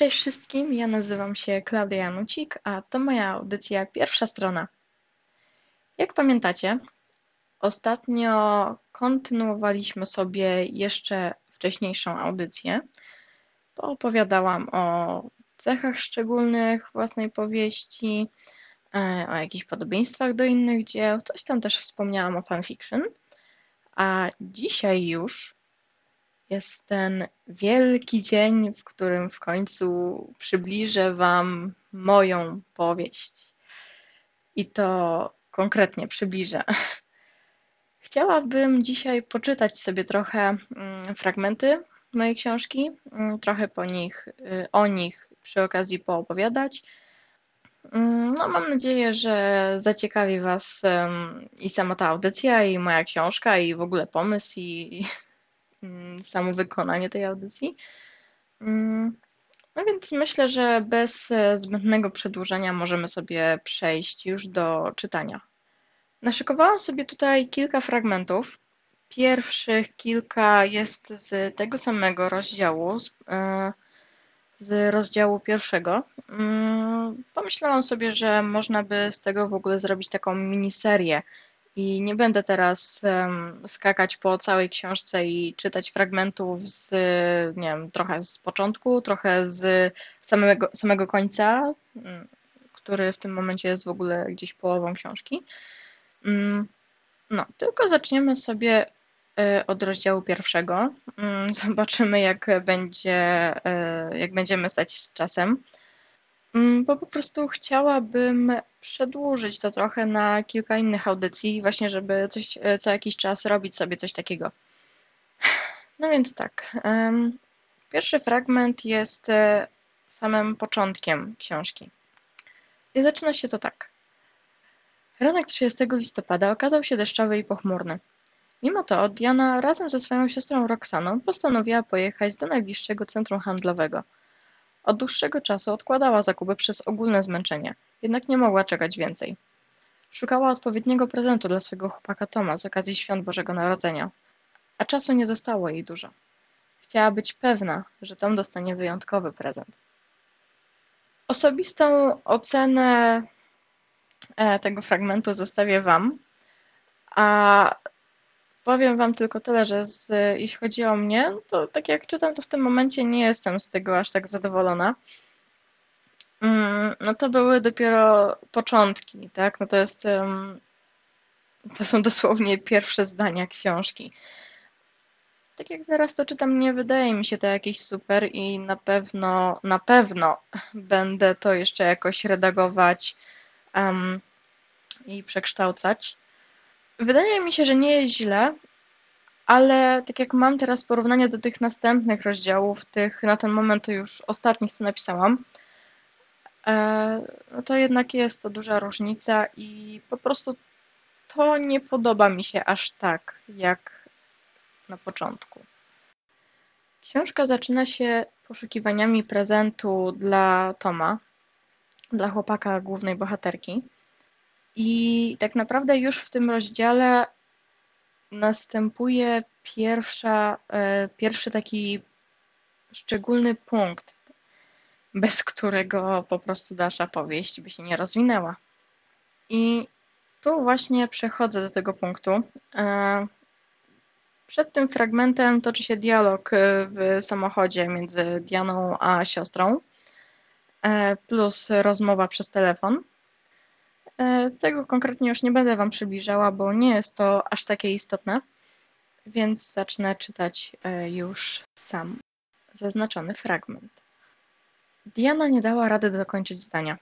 Cześć wszystkim, ja nazywam się Klaudia Janucik, a to moja audycja Pierwsza Strona. Jak pamiętacie, ostatnio kontynuowaliśmy sobie jeszcze wcześniejszą audycję. Poopowiadałam o cechach szczególnych własnej powieści, e, o jakichś podobieństwach do innych dzieł, coś tam też wspomniałam o fanfiction. A dzisiaj już jest ten wielki dzień, w którym w końcu przybliżę Wam moją powieść. I to konkretnie przybliżę. Chciałabym dzisiaj poczytać sobie trochę mm, fragmenty mojej książki, mm, trochę po nich, y, o nich przy okazji poopowiadać. Mm, no, mam nadzieję, że zaciekawi Was i sama ta audycja, i moja książka, i w ogóle pomysł, i samo wykonanie tej audycji. Mm, no więc myślę, że bez e, zbędnego przedłużenia możemy sobie przejść już do czytania. Naszykowałam sobie tutaj kilka fragmentów. Pierwszych kilka jest z tego samego rozdziału, z, e, rozdziału pierwszego. Mm, pomyślałam sobie, że można by z tego w ogóle zrobić taką miniserię i nie będę teraz um, skakać po całej książce i czytać fragmentów z, nie wiem, trochę z początku, trochę z samego, samego końca, mm, który w tym momencie jest w ogóle gdzieś połową książki. Mm, no, tylko zaczniemy sobie e, od rozdziału pierwszego. Mm, zobaczymy, jak będzie, e, jak będziemy stać z czasem. Mm, bo po prostu chciałabym przedłużyć to trochę na kilka innych audycji, właśnie żeby coś, e, co jakiś czas robić sobie coś takiego. No więc tak. Pierwszy fragment jest e, samym początkiem książki. I zaczyna się to tak. Ranek 30 listopada okazał się deszczowy i pochmurny. Mimo to Diana razem ze swoją siostrą Roxaną postanowiła pojechać do najbliższego centrum handlowego – od dłuższego czasu odkładała zakupy przez ogólne zmęczenie, jednak nie mogła czekać więcej. Szukała odpowiedniego prezentu dla swego chłopaka Toma z okazji świąt Bożego Narodzenia, a czasu nie zostało jej dużo. Chciała być pewna, że Tom dostanie wyjątkowy prezent. Osobistą ocenę e, tego fragmentu zostawię Wam, a Powiem Wam tylko tyle, że z, jeśli chodzi o mnie, to tak jak czytam, to w tym momencie nie jestem z tego aż tak zadowolona. Mm, no to były dopiero początki, tak? No to jest. To są dosłownie pierwsze zdania książki. Tak jak zaraz to czytam, nie wydaje mi się to jakieś super i na pewno, na pewno będę to jeszcze jakoś redagować um, i przekształcać. Wydaje mi się, że nie jest źle, ale tak jak mam teraz porównanie do tych następnych rozdziałów, tych na ten moment już ostatnich, co napisałam, e, no to jednak jest to duża różnica i po prostu to nie podoba mi się aż tak, jak na początku. Książka zaczyna się poszukiwaniami prezentu dla Toma, dla chłopaka głównej bohaterki. I tak naprawdę już w tym rozdziale następuje pierwsza, e, pierwszy taki szczególny punkt, bez którego po prostu dalsza powieść by się nie rozwinęła. I tu właśnie przechodzę do tego punktu. E, przed tym fragmentem toczy się dialog w samochodzie między Dianą a siostrą, e, plus rozmowa przez telefon. E, tego konkretnie już nie będę Wam przybliżała, bo nie jest to aż takie istotne, więc zacznę czytać e, już sam zaznaczony fragment. Diana nie dała rady dokończyć zdania.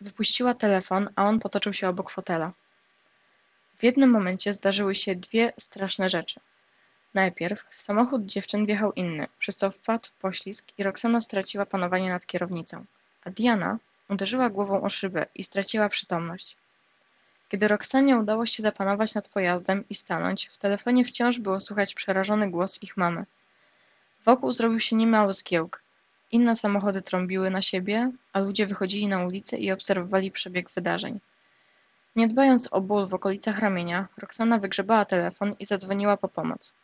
Wypuściła telefon, a on potoczył się obok fotela. W jednym momencie zdarzyły się dwie straszne rzeczy. Najpierw w samochód dziewczyn wjechał inny, przez co wpadł w poślizg i Roxana straciła panowanie nad kierownicą, a Diana Uderzyła głową o szybę i straciła przytomność. Kiedy Roxanie udało się zapanować nad pojazdem i stanąć, w telefonie wciąż było słychać przerażony głos ich mamy. Wokół zrobił się niemały zgiełk. Inne samochody trąbiły na siebie, a ludzie wychodzili na ulicę i obserwowali przebieg wydarzeń. Nie dbając o ból w okolicach ramienia, Roxana wygrzebała telefon i zadzwoniła po pomoc.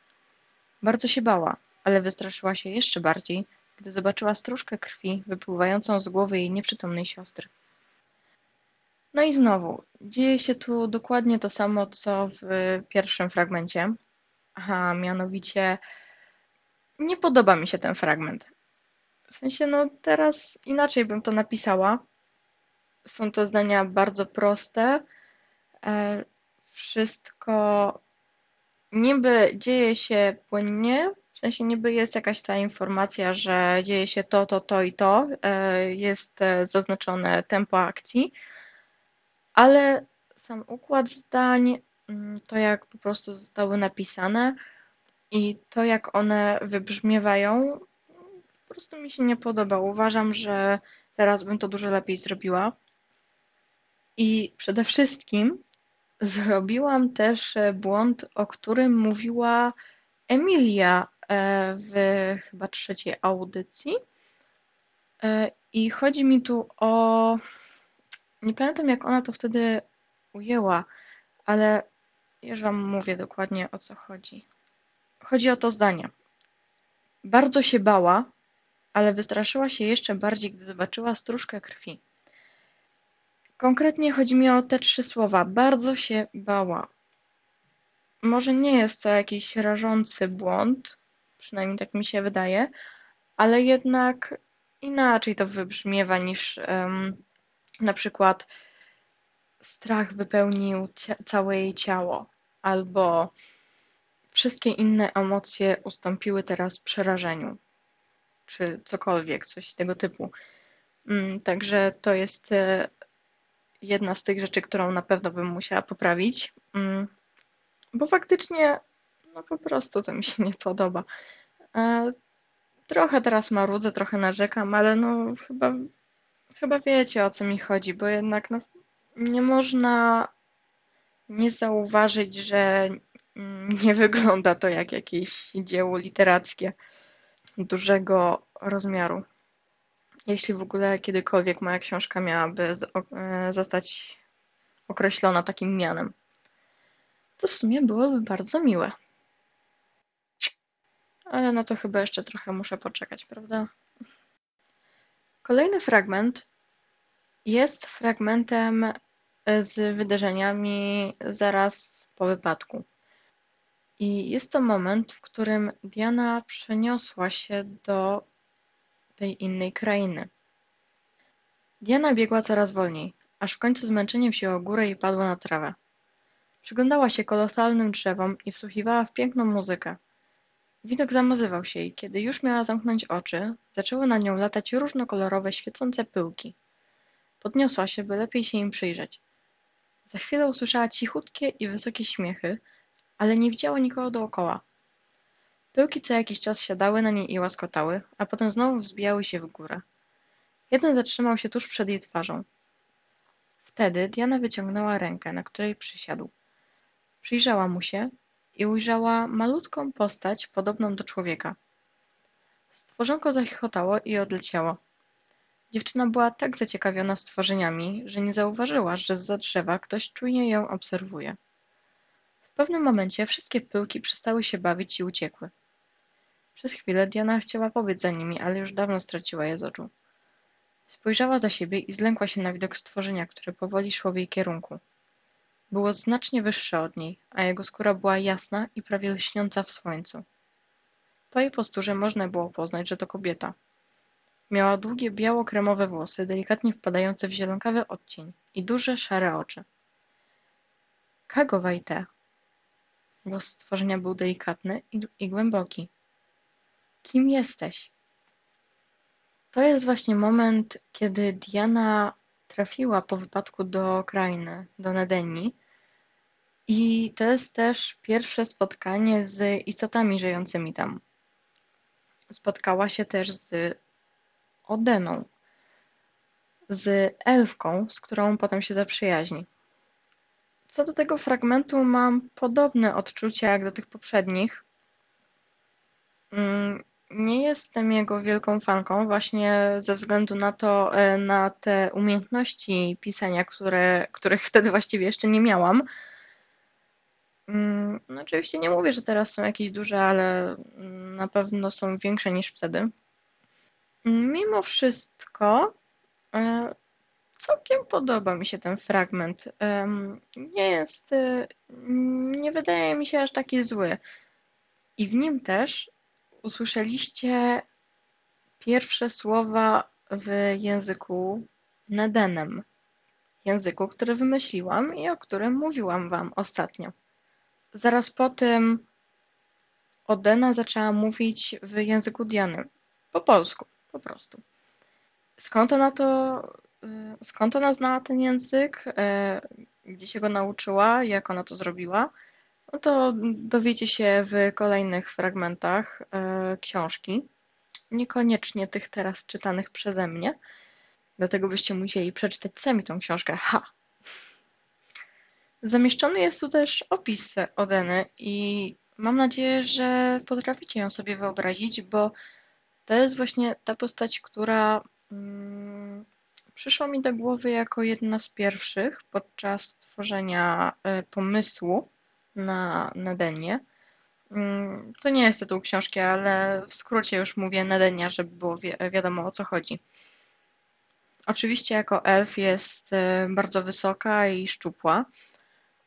Bardzo się bała, ale wystraszyła się jeszcze bardziej, gdy zobaczyła stróżkę krwi wypływającą z głowy jej nieprzytomnej siostry. No i znowu, dzieje się tu dokładnie to samo, co w pierwszym fragmencie. A mianowicie nie podoba mi się ten fragment. W sensie, no teraz inaczej bym to napisała. Są to zdania bardzo proste. E, wszystko niby dzieje się płynnie, w sensie niby jest jakaś ta informacja, że dzieje się to, to, to i to, e, jest e, zaznaczone tempo akcji, ale sam układ zdań, mm, to jak po prostu zostały napisane i to jak one wybrzmiewają, po prostu mi się nie podoba. Uważam, że teraz bym to dużo lepiej zrobiła. I przede wszystkim zrobiłam też e, błąd, o którym mówiła Emilia w chyba trzeciej audycji. E, I chodzi mi tu o. Nie pamiętam, jak ona to wtedy ujęła, ale już Wam mówię dokładnie o co chodzi. Chodzi o to zdanie. Bardzo się bała, ale wystraszyła się jeszcze bardziej, gdy zobaczyła stróżkę krwi. Konkretnie chodzi mi o te trzy słowa. Bardzo się bała. Może nie jest to jakiś rażący błąd, przynajmniej tak mi się wydaje, ale jednak inaczej to wybrzmiewa niż um, na przykład strach wypełnił całe jej ciało, albo wszystkie inne emocje ustąpiły teraz przerażeniu, czy cokolwiek, coś tego typu. Mm, także to jest e, jedna z tych rzeczy, którą na pewno bym musiała poprawić, mm, bo faktycznie no po prostu to mi się nie podoba. E, trochę teraz marudzę, trochę narzekam, ale no chyba, chyba wiecie o co mi chodzi, bo jednak no, nie można nie zauważyć, że nie wygląda to jak jakieś dzieło literackie dużego rozmiaru jeśli w ogóle kiedykolwiek moja książka miałaby e, zostać określona takim mianem. To w sumie byłoby bardzo miłe. Ale na to chyba jeszcze trochę muszę poczekać, prawda? Kolejny fragment jest fragmentem z wydarzeniami zaraz po wypadku. I jest to moment, w którym Diana przeniosła się do tej innej krainy. Diana biegła coraz wolniej, aż w końcu zmęczenie wzięło górę i padła na trawę. Przyglądała się kolosalnym drzewom i wsłuchiwała w piękną muzykę. Widok zamazywał się i kiedy już miała zamknąć oczy, zaczęły na nią latać różnokolorowe, świecące pyłki. Podniosła się, by lepiej się im przyjrzeć. Za chwilę usłyszała cichutkie i wysokie śmiechy, ale nie widziała nikogo dookoła. Pyłki co jakiś czas siadały na niej i łaskotały, a potem znowu wzbijały się w górę. Jeden zatrzymał się tuż przed jej twarzą. Wtedy Diana wyciągnęła rękę, na której przysiadł. Przyjrzała mu się i ujrzała malutką postać podobną do człowieka. Stworzonko zachichotało i odleciało. Dziewczyna była tak zaciekawiona stworzeniami, że nie zauważyła, że zza drzewa ktoś czujnie ją obserwuje. W pewnym momencie wszystkie pyłki przestały się bawić i uciekły. Przez chwilę Diana chciała pobiec za nimi, ale już dawno straciła je z oczu. Spojrzała za siebie i zlękła się na widok stworzenia, które powoli szło w jej kierunku. Było znacznie wyższe od niej, a jego skóra była jasna i prawie lśniąca w słońcu. Po jej posturze można było poznać, że to kobieta. Miała długie, biało-kremowe włosy, delikatnie wpadające w zielonkawy odcień i duże, szare oczy. Kago Wajte. Głos stworzenia był delikatny i, i głęboki. Kim jesteś? To jest właśnie moment, kiedy Diana trafiła po wypadku do krainy, do Nedenii. I to jest też pierwsze spotkanie z istotami żyjącymi tam. Spotkała się też z Odeną, z elfką, z którą potem się zaprzyjaźni. Co do tego fragmentu mam podobne odczucia jak do tych poprzednich. Mm, nie jestem jego wielką fanką właśnie ze względu na to, e, na te umiejętności pisania, które, których wtedy właściwie jeszcze nie miałam. Mm, no, oczywiście nie mówię, że teraz są jakieś duże, ale na pewno są większe niż wtedy. Mimo wszystko e, całkiem podoba mi się ten fragment. Nie jest, e, nie wydaje mi się aż taki zły. I w nim też usłyszeliście pierwsze słowa w języku Nedenem. Języku, który wymyśliłam i o którym mówiłam wam ostatnio. Zaraz po tym Odena zaczęła mówić w języku Diany. Po polsku, po prostu. Skąd ona to, y, skąd ona znała ten język, y, gdzie się go nauczyła, jak ona to zrobiła, no to dowiecie się w kolejnych fragmentach y, książki. Niekoniecznie tych teraz czytanych przeze mnie, dlatego byście musieli przeczytać sami tą książkę. Ha! Zamieszczony jest tu też opis Odeny i mam nadzieję, że potraficie ją sobie wyobrazić, bo to jest właśnie ta postać, która mm, przyszła mi do głowy jako jedna z pierwszych podczas tworzenia y, pomysłu na Nedenie. Mm, to nie jest tytuł książki, ale w skrócie już mówię Nedenia, żeby było wi wiadomo o co chodzi. Oczywiście jako elf jest y, bardzo wysoka i szczupła,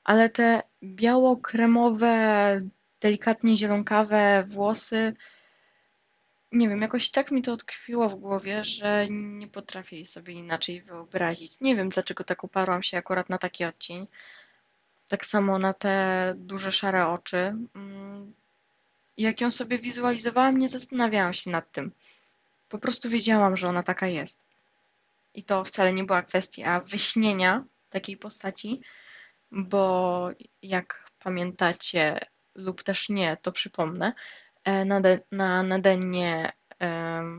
ale te biało-kremowe, delikatnie zielonkawe włosy nie wiem, jakoś tak mi to tkwiło w głowie, że nie potrafię jej sobie inaczej wyobrazić. Nie wiem, dlaczego tak uparłam się akurat na taki odcień. Tak samo na te duże szare oczy. Mm, jak ją sobie wizualizowałam, nie zastanawiałam się nad tym. Po prostu wiedziałam, że ona taka jest. I to wcale nie była kwestia wyśnienia takiej postaci, bo jak pamiętacie lub też nie, to przypomnę, E, na, de, na nadennie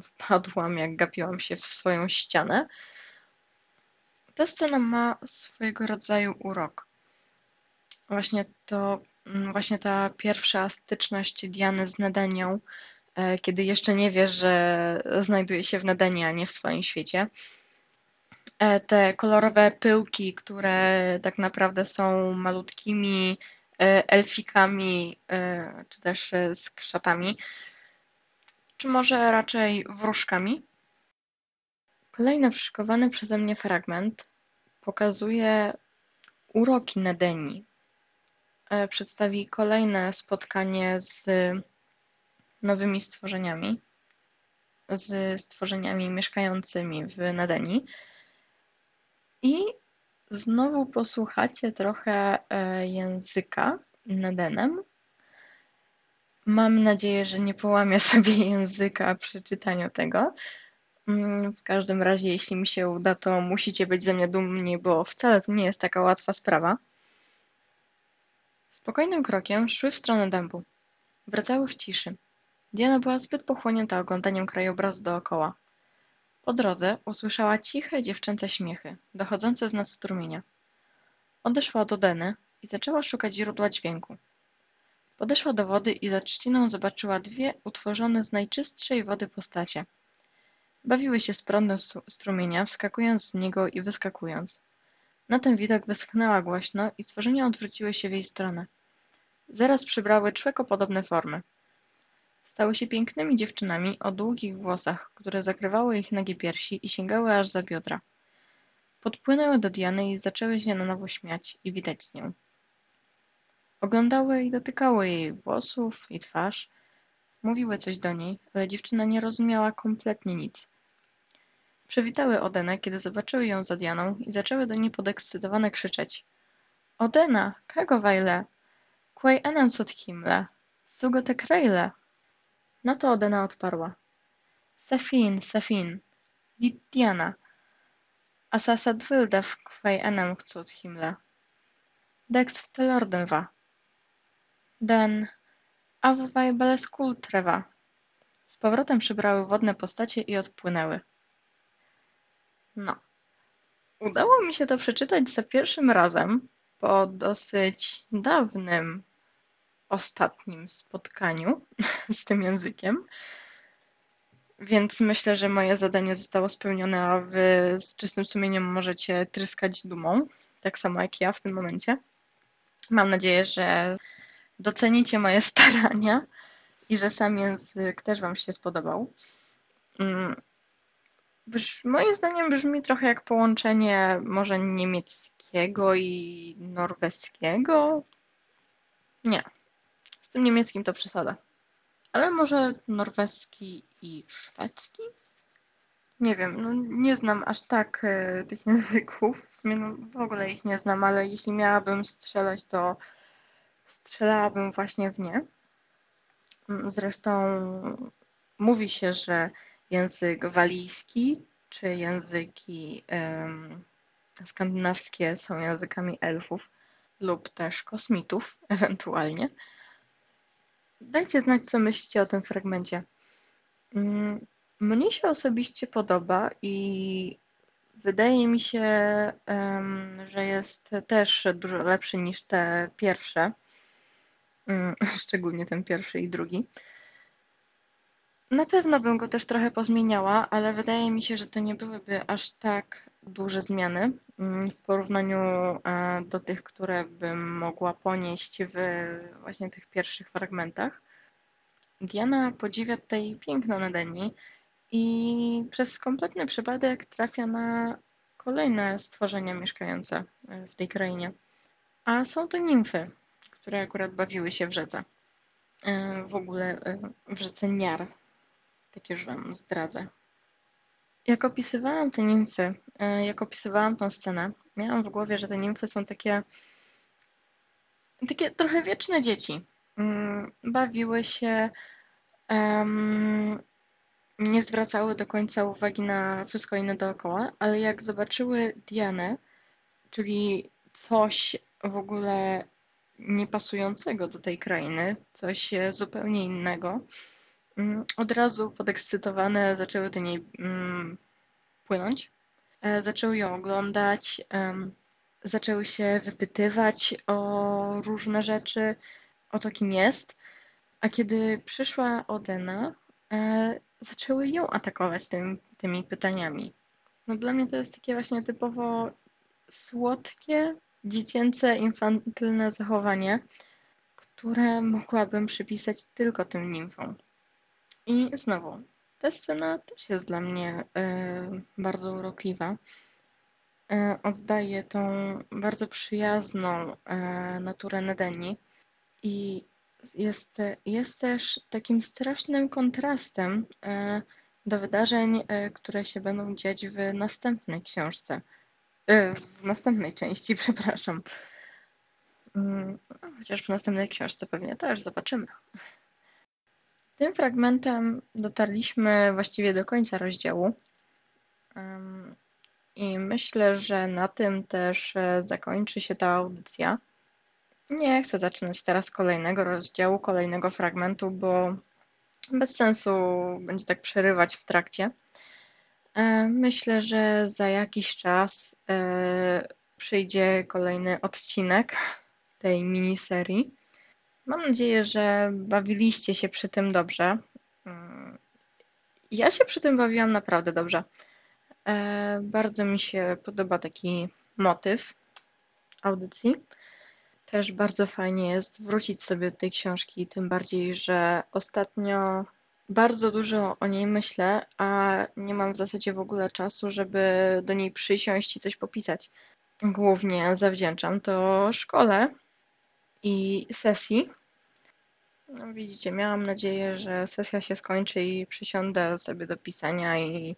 wpadłam, jak gapiłam się w swoją ścianę. Ta scena ma swojego rodzaju urok. Właśnie to, mm, właśnie ta pierwsza styczność Diany z Nedenią, e, kiedy jeszcze nie wie, że znajduje się w Nedenie, a nie w swoim świecie. E, te kolorowe pyłki, które tak naprawdę są malutkimi E, elfikami, e, czy też e, z krzatami, czy może raczej wróżkami. Kolejny przyszykowany przeze mnie fragment pokazuje uroki Nedeni. Przedstawi kolejne spotkanie z nowymi stworzeniami, z stworzeniami mieszkającymi w Nedeni. I Znowu posłuchacie trochę e, języka Nedenem. Mam nadzieję, że nie połamię sobie języka przy czytaniu tego. Mm, w każdym razie, jeśli mi się uda, to musicie być ze mnie dumni, bo wcale to nie jest taka łatwa sprawa. Spokojnym krokiem szły w stronę dębu. Wracały w ciszy. Diana była zbyt pochłonięta oglądaniem krajobrazu dookoła. Po drodze usłyszała ciche dziewczęce śmiechy, dochodzące z nad strumienia. Odeszła do Deny i zaczęła szukać źródła dźwięku. Podeszła do wody i za trzciną zobaczyła dwie utworzone z najczystszej wody postacie. Bawiły się z prądem strumienia, wskakując w niego i wyskakując. Na ten widok wyschnęła głośno i stworzenia odwróciły się w jej stronę. Zaraz przybrały człekopodobne formy. Stały się pięknymi dziewczynami o długich włosach, które zakrywały ich nagie piersi i sięgały aż za biodra. Podpłynęły do Diany i zaczęły się na nowo śmiać i witać z nią. Oglądały i dotykały jej włosów i twarz. Mówiły coś do niej, ale dziewczyna nie rozumiała kompletnie nic. Przywitały Odenę, kiedy zobaczyły ją za Dianą i zaczęły do niej podekscytowane krzyczeć. Odena, kogo wajle? Quay enem sud himle, sugo te krejle. Na to Odena odparła. Sefin, Sefin, Diana, Asasa dwyldew kwej enem chcut himle. Dex w telorden wa. Den awwaj beleskul trewa. Z powrotem przybrały wodne postacie i odpłynęły. No. Udało mi się to przeczytać za pierwszym razem po dosyć dawnym ostatnim spotkaniu z tym językiem. Więc myślę, że moje zadanie zostało spełnione, a wy z czystym sumieniem możecie tryskać dumą, tak samo jak ja w tym momencie. Mam nadzieję, że docenicie moje starania i że sam język też Wam się spodobał. Mm, moim zdaniem brzmi trochę jak połączenie może niemieckiego i norweskiego. Nie, z tym niemieckim to przesada. Ale może norweski i szwedzki? Nie wiem, no nie znam aż tak e, tych języków. W sumie no, w ogóle ich nie znam, ale jeśli miałabym strzelać, to strzelałabym właśnie w nie. Mm, Zresztą mówi się, że język walijski czy języki skandynawskie są językami elfów lub też kosmitów, ewentualnie. Dajcie znać, co myślicie o tym fragmencie. Mm, Mnie się osobiście podoba i wydaje mi się, że jest też dużo lepszy niż te pierwsze, Mm, szczególnie ten pierwszy i drugi. Na pewno bym go też trochę pozmieniała, ale wydaje mi się, że to nie byłyby aż tak duże zmiany mm, w porównaniu e, do tych, które bym mogła ponieść w właśnie tych pierwszych fragmentach. Diana podziwia tutaj piękno Nedeni i przez kompletny przypadek trafia na kolejne stworzenia mieszkające w tej krainie. A są to nimfy, które akurat bawiły się w rzece. E, W ogóle e, w rzece Niar. Tak już Wam zdradzę. Jak opisywałam te nimfy, e, jak opisywałam tą scenę, miałam w głowie, że te nimfy są takie takie trochę wieczne dzieci. Mm, Bawiły się, em, nie zwracały do końca uwagi na wszystko inne dookoła, ale jak zobaczyły Dianę, czyli coś w ogóle niepasującego do tej krainy, coś e, zupełnie innego, od razu podekscytowane zaczęły do niej mm, płynąć. E, Zaczęły ją oglądać, zaczęły się wypytywać o różne rzeczy, o to, kim jest. A kiedy przyszła Odena, e, zaczęły ją atakować tym, tymi pytaniami. No dla mnie to jest takie właśnie typowo słodkie, dziecięce, infantylne zachowanie, które mogłabym przypisać tylko tym nimfom. I znowu, ta scena też jest dla mnie e, bardzo urokliwa. E, oddaje tą bardzo przyjazną e, naturę Nedeni i jest, jest też takim strasznym kontrastem do wydarzeń, które się będą dziać w następnej książce. W następnej części, przepraszam. Mm, Chociaż w następnej książce pewnie też zobaczymy. Tym fragmentem dotarliśmy właściwie do końca rozdziału. I myślę, że na tym też e, zakończy się ta audycja. Nie chcę zaczynać teraz kolejnego rozdziału, kolejnego fragmentu, bo bez sensu będzie tak przerywać w trakcie. E, Myślę, że za jakiś czas e, przyjdzie kolejny odcinek tej miniserii. Mam nadzieję, że bawiliście się przy tym dobrze. Mm, Ja się przy tym bawiłam naprawdę dobrze. E, Bardzo mi się podoba taki motyw audycji. Też bardzo fajnie jest wrócić sobie do tej książki, tym bardziej, że ostatnio bardzo dużo o niej myślę, a nie mam w zasadzie w ogóle czasu, żeby do niej przysiąść i coś popisać. Głównie zawdzięczam to szkole i sesji. No widzicie, miałam nadzieję, że sesja się skończy i przysiądę sobie do pisania i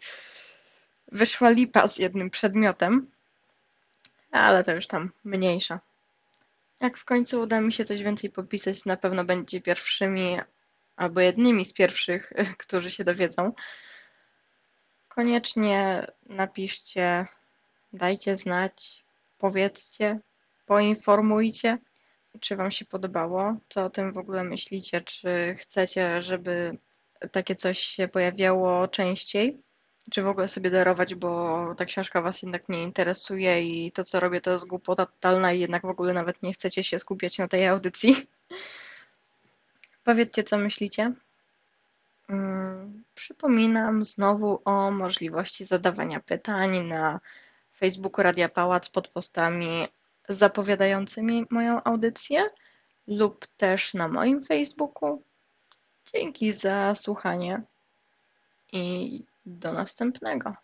wyszła lipa z jednym przedmiotem, ale to już tam mniejsza. Jak w końcu uda mi się coś więcej popisać, na pewno będzie pierwszymi albo jednymi z pierwszych, którzy się dowiedzą. Koniecznie napiszcie, dajcie znać, powiedzcie, poinformujcie, czy Wam się podobało, co o tym w ogóle myślicie, czy chcecie, żeby takie coś się pojawiało częściej, czy w ogóle sobie darować, bo ta książka Was jednak nie interesuje i to, co robię, to jest głupota totalna i jednak w ogóle nawet nie chcecie się skupiać na tej audycji. Powiedzcie, co myślicie. Mm, Przypominam znowu o możliwości zadawania pytań na Facebooku Radia Pałac pod postami zapowiadającymi moją audycję lub też na moim Facebooku. Dzięki za słuchanie i do następnego.